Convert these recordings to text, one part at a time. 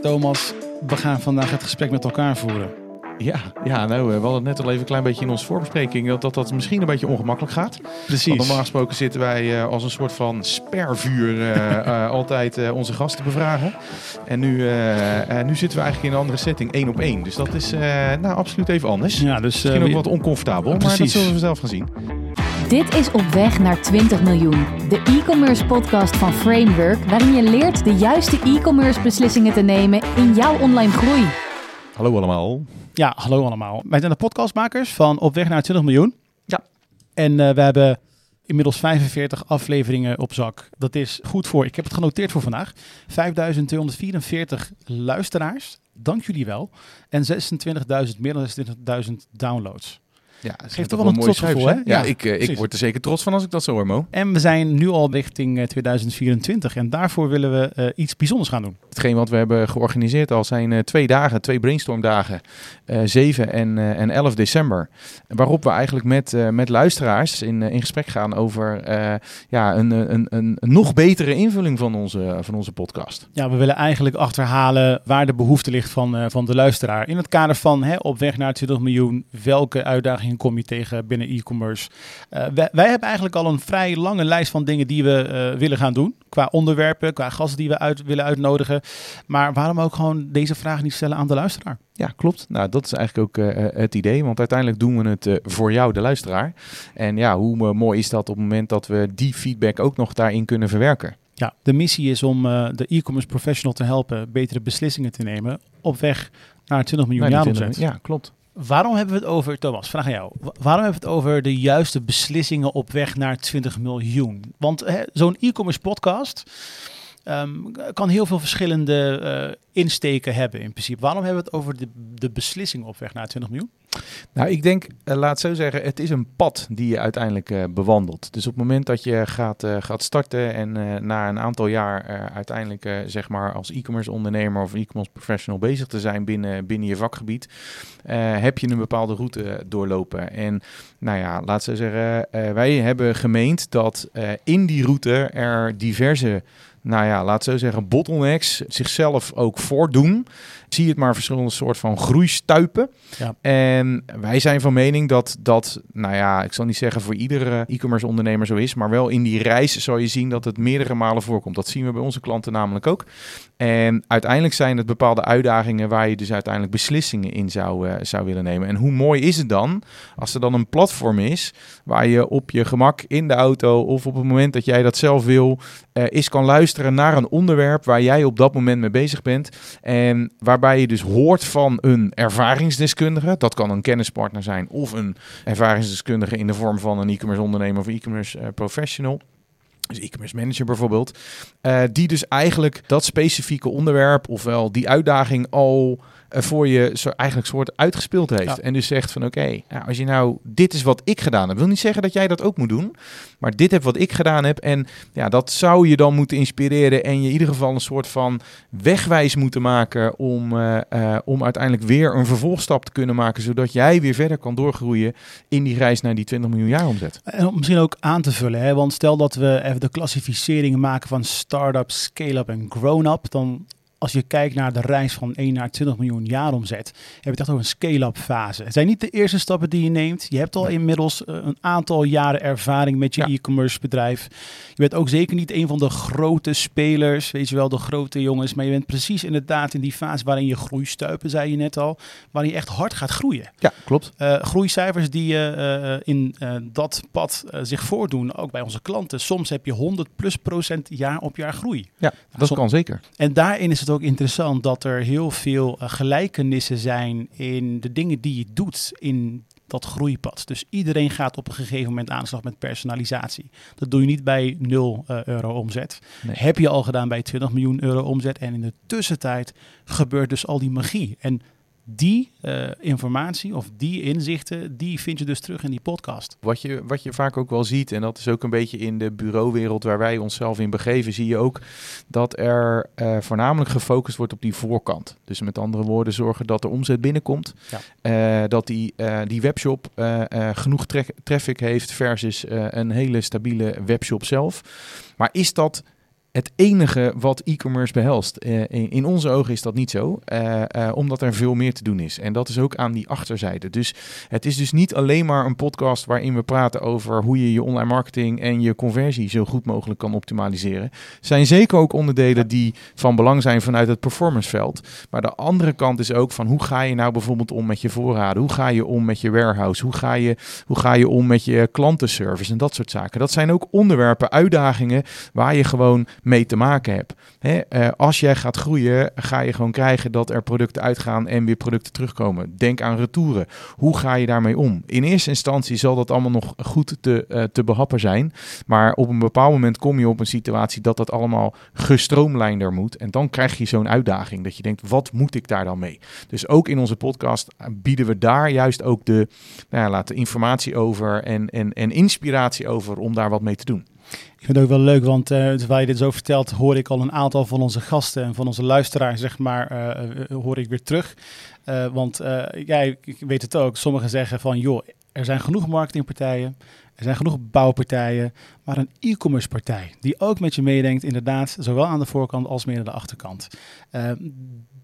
Thomas, we gaan vandaag het gesprek met elkaar voeren. Ja, ja nou, we hadden het net al even een klein beetje in onze voorbespreking dat dat, dat misschien een beetje ongemakkelijk gaat. Precies. Want normaal gesproken zitten wij uh, als een soort van spervuur uh, uh, altijd onze gasten bevragen. En nu, nu zitten we eigenlijk in een andere setting, één op één. Dus dat is nou absoluut even anders. Ja, dus, misschien ook wat oncomfortabel, maar dat zullen we zelf gaan zien. Dit is Op Weg naar 20 miljoen, de e-commerce podcast van Framework, waarin je leert de juiste e-commerce beslissingen te nemen in jouw online groei. Hallo allemaal. Ja, hallo allemaal. Wij zijn de podcastmakers van Op Weg naar 20 miljoen. Ja. En uh, we hebben inmiddels 45 afleveringen op zak. Dat is goed voor, ik heb het genoteerd voor vandaag, 5244 luisteraars. Dank jullie wel. En 26.000, meer dan 26.000 downloads. Ja, geeft toch wel een trots gevoel, hè? Ja, ja ik, uh, ik word er zeker trots van als ik dat zo hoor, Mo. En we zijn nu al richting uh, 2024 en daarvoor willen we uh, iets bijzonders gaan doen. Hetgeen wat we hebben georganiseerd al zijn twee dagen, twee brainstormdagen, 7 en, en 11 december. Waarop we eigenlijk met, met luisteraars in, in gesprek gaan over ja, een, een, een, een, nog betere invulling van onze, van onze podcast. Ja, we willen eigenlijk achterhalen waar de behoefte ligt van, van de luisteraar. In het kader van hè, op weg naar 20 miljoen, welke uitdagingen kom je tegen binnen e-commerce. Uh, wij, wij, hebben eigenlijk al een vrij lange lijst van dingen die we uh, willen gaan doen. Qua onderwerpen, qua gasten die we uit, willen uitnodigen. Maar waarom ook gewoon deze vraag niet stellen aan de luisteraar? Ja, klopt. Nou, dat is eigenlijk ook uh, het idee. Want uiteindelijk doen we het uh, voor jou, de luisteraar. En ja, hoe mooi is dat op het moment dat we die feedback ook nog daarin kunnen verwerken? Ja, de missie is om de e-commerce professional te helpen betere beslissingen te nemen op weg naar 20 miljoen jaar omzet. Ja, klopt. Waarom hebben we het over, Thomas, vraag aan jou. Waarom hebben we het over de juiste beslissingen op weg naar 20 miljoen? Want zo'n e-commerce podcast um, kan heel veel verschillende uh, insteken hebben in principe. Waarom hebben we het over de, de beslissing op weg naar 20 miljoen? Nou, ik denk, uh, laat zo zeggen, het is een pad die je uiteindelijk uh, bewandelt. Dus op het moment dat je gaat, gaat starten en na een aantal jaar uiteindelijk zeg maar als e-commerce ondernemer of e-commerce professional bezig te zijn binnen, binnen je vakgebied, heb je een bepaalde route doorlopen. En nou ja, laat zo zeggen, wij hebben gemeend dat in die route er diverse nou ja, laat zo zeggen, bottlenecks zichzelf ook voordoen. Zie het maar verschillende soort van groeistuipen. Ja. En wij zijn van mening dat dat, nou ja, ik zal niet zeggen voor iedere e-commerce ondernemer zo is, maar wel in die reis zal je zien dat het meerdere malen voorkomt. Dat zien we bij onze klanten namelijk ook. En uiteindelijk zijn het bepaalde uitdagingen waar je dus uiteindelijk beslissingen in zou, uh, zou willen nemen. En hoe mooi is het dan als er dan een platform is waar je op je gemak in de auto of op het moment dat jij dat zelf wil, uh, is kan luisteren naar een onderwerp waar jij op dat moment mee bezig bent. En waarbij je dus hoort van een ervaringsdeskundige. Dat kan een kennispartner zijn of een ervaringsdeskundige in de vorm van een e-commerce ondernemer of e-commerce uh, professional dus e-commerce manager bijvoorbeeld, uh, die dus eigenlijk dat specifieke onderwerp, ofwel die uitdaging al uh, voor je zo eigenlijk soort uitgespeeld heeft. Ja. En dus zegt van oké, okay, nou, als je nou, dit is wat ik gedaan heb, wil niet zeggen dat jij dat ook moet doen, maar dit heb wat ik gedaan heb en ja, dat zou je dan moeten inspireren en je in ieder geval een soort van wegwijs moeten maken om, uh, uh, om uiteindelijk weer een vervolgstap te kunnen maken, zodat jij weer verder kan doorgroeien in die reis naar die 20 miljoen jaar omzet. En om misschien ook aan te vullen, hè? want stel dat we de klassificeringen maken van start-up, scale-up en grown-up, dan als je kijkt naar de reis van 1 naar 20 miljoen jaar omzet, heb je het echt over een scale-up fase. Het zijn niet de eerste stappen die je neemt. Je hebt al nee. inmiddels een aantal jaren ervaring met je ja. e-commerce bedrijf. Je bent ook zeker niet een van de grote spelers, weet je wel, de grote jongens. Maar je bent precies inderdaad in die fase waarin je groeistuipen, zei je net al, waarin je echt hard gaat groeien. Ja, klopt. Uh, groeicijfers die uh, in uh, dat pad zich voordoen, ook bij onze klanten. Soms heb je 100 plus procent jaar op jaar groei. Ja, dat kan zeker. En daarin is het ook interessant dat er heel veel uh, gelijkenissen zijn in de dingen die je doet in dat groeipad. Dus iedereen gaat op een gegeven moment aan de slag met personalisatie. Dat doe je niet bij 0 uh, euro omzet. Nee. Heb je al gedaan bij 20 miljoen euro omzet. En in de tussentijd gebeurt dus al die magie. En die uh, informatie of die inzichten, die vind je dus terug in die podcast. Wat je, wat je vaak ook wel ziet, en dat is ook een beetje in de bureauwereld waar wij onszelf in begeven, zie je ook dat er uh, voornamelijk gefocust wordt op die voorkant. Dus met andere woorden, zorgen dat er omzet binnenkomt. Ja. Uh, dat die, die webshop genoeg tra traffic heeft versus een hele stabiele webshop zelf. Maar is dat het enige wat e-commerce behelst. Eh, in, onze ogen is dat niet zo, uh, uh, omdat er veel meer te doen is. En dat is ook aan die achterzijde. Dus het is dus niet alleen maar een podcast waarin we praten over hoe je je online marketing en je conversie zo goed mogelijk kan optimaliseren. Zijn zeker ook onderdelen die van belang zijn vanuit het performanceveld. Maar de andere kant is ook van hoe ga je nou bijvoorbeeld om met je voorraden? Hoe ga je om met je warehouse? Hoe ga je, hoe ga je om met je klantenservice en dat soort zaken? Dat zijn ook onderwerpen, uitdagingen waar je gewoon mee te maken hebt. Hè, uh, als jij gaat groeien, ga je gewoon krijgen dat er producten uitgaan en weer producten terugkomen. Denk aan retouren. Hoe ga je daarmee om? In eerste instantie zal dat allemaal nog goed te, uh, te behappen zijn. Maar op een bepaald moment kom je op een situatie dat dat allemaal gestroomlijnder moet. En dan krijg je zo'n uitdaging dat je denkt, wat moet ik daar dan mee? Dus ook in onze podcast bieden we daar juist ook de, nou ja, laten informatie over en, en, en inspiratie over om daar wat mee te doen. Ik vind het ook wel leuk, want uh, terwijl je dit zo vertelt, hoor ik al een aantal van onze gasten en van onze luisteraars, zeg maar, uh, hoor ik weer terug. Want jij weet het ook, sommigen zeggen van, joh, er zijn genoeg marketingpartijen, er zijn genoeg bouwpartijen, maar een e-commerce partij die ook met je meedenkt, inderdaad, zowel aan de voorkant als meer aan de achterkant.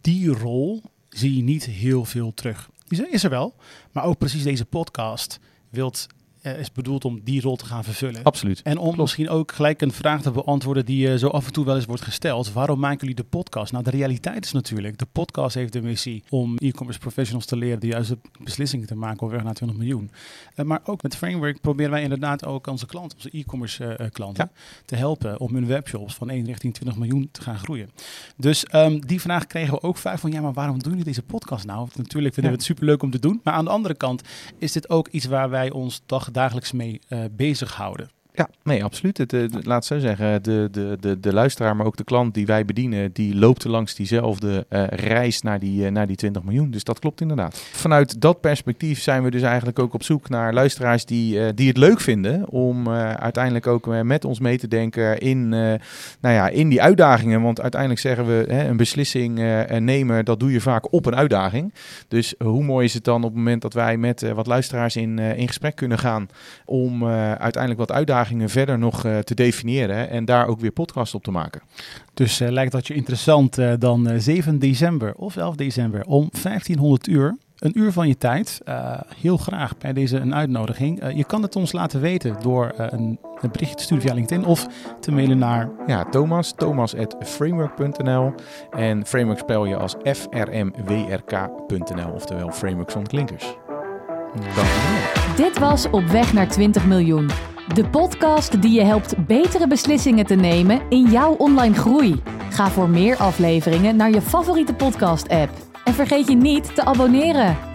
die rol zie je niet heel veel terug. Die is er wel, maar ook precies deze podcast wilt uh, is bedoeld om die rol te gaan vervullen. Absoluut. En om Klopt. misschien ook gelijk een vraag te beantwoorden die uh, zo af en toe wel eens wordt gesteld. Waarom maken jullie de podcast? Nou, de realiteit is natuurlijk, de podcast heeft de missie om e-commerce professionals te leren de juiste beslissingen te maken op weg naar 20 miljoen. Uh, maar ook met Framework proberen wij inderdaad ook onze klanten, onze e-commerce klanten, ja. te helpen om hun webshops van 1 richting 20 miljoen te gaan groeien. Dus um, die vraag kregen we ook vaak van, ja, maar waarom doen jullie deze podcast nou? Natuurlijk vinden ja. we het superleuk om te doen, maar aan de andere kant is dit ook iets waar wij ons dag dagelijks mee uh, bezighouden. Ja, nee, absoluut. Het, het, laat zo zeggen, de, de, de, de luisteraar, maar ook de klant die wij bedienen, die loopt langs diezelfde uh, reis naar die, uh, naar die 20 miljoen. Dus dat klopt inderdaad. Vanuit dat perspectief zijn we dus eigenlijk ook op zoek naar luisteraars die, die het leuk vinden om uiteindelijk ook met ons mee te denken in, nou ja, in die uitdagingen. Want uiteindelijk zeggen we, hè, een beslissing nemen, dat doe je vaak op een uitdaging. Dus hoe mooi is het dan op het moment dat wij met wat luisteraars in, in gesprek kunnen gaan om uiteindelijk wat uitdagingen verder nog uh, te definiëren en daar ook weer podcast op te maken. Dus uh, lijkt dat je interessant, uh, dan 7 december of 11 december om 1500 uur. Een uur van je tijd. heel graag bij deze een uitnodiging. je kan het ons laten weten door een, een berichtje te sturen via LinkedIn of te mailen naar... Ja, Thomas, thomas.framework.nl en framework spel je als frmwrk.nl, oftewel framework van klinkers. Dit was Op weg naar 20 miljoen. De podcast die je helpt betere beslissingen te nemen in jouw online groei. Ga voor meer afleveringen naar je favoriete podcast-app. En vergeet je niet te abonneren.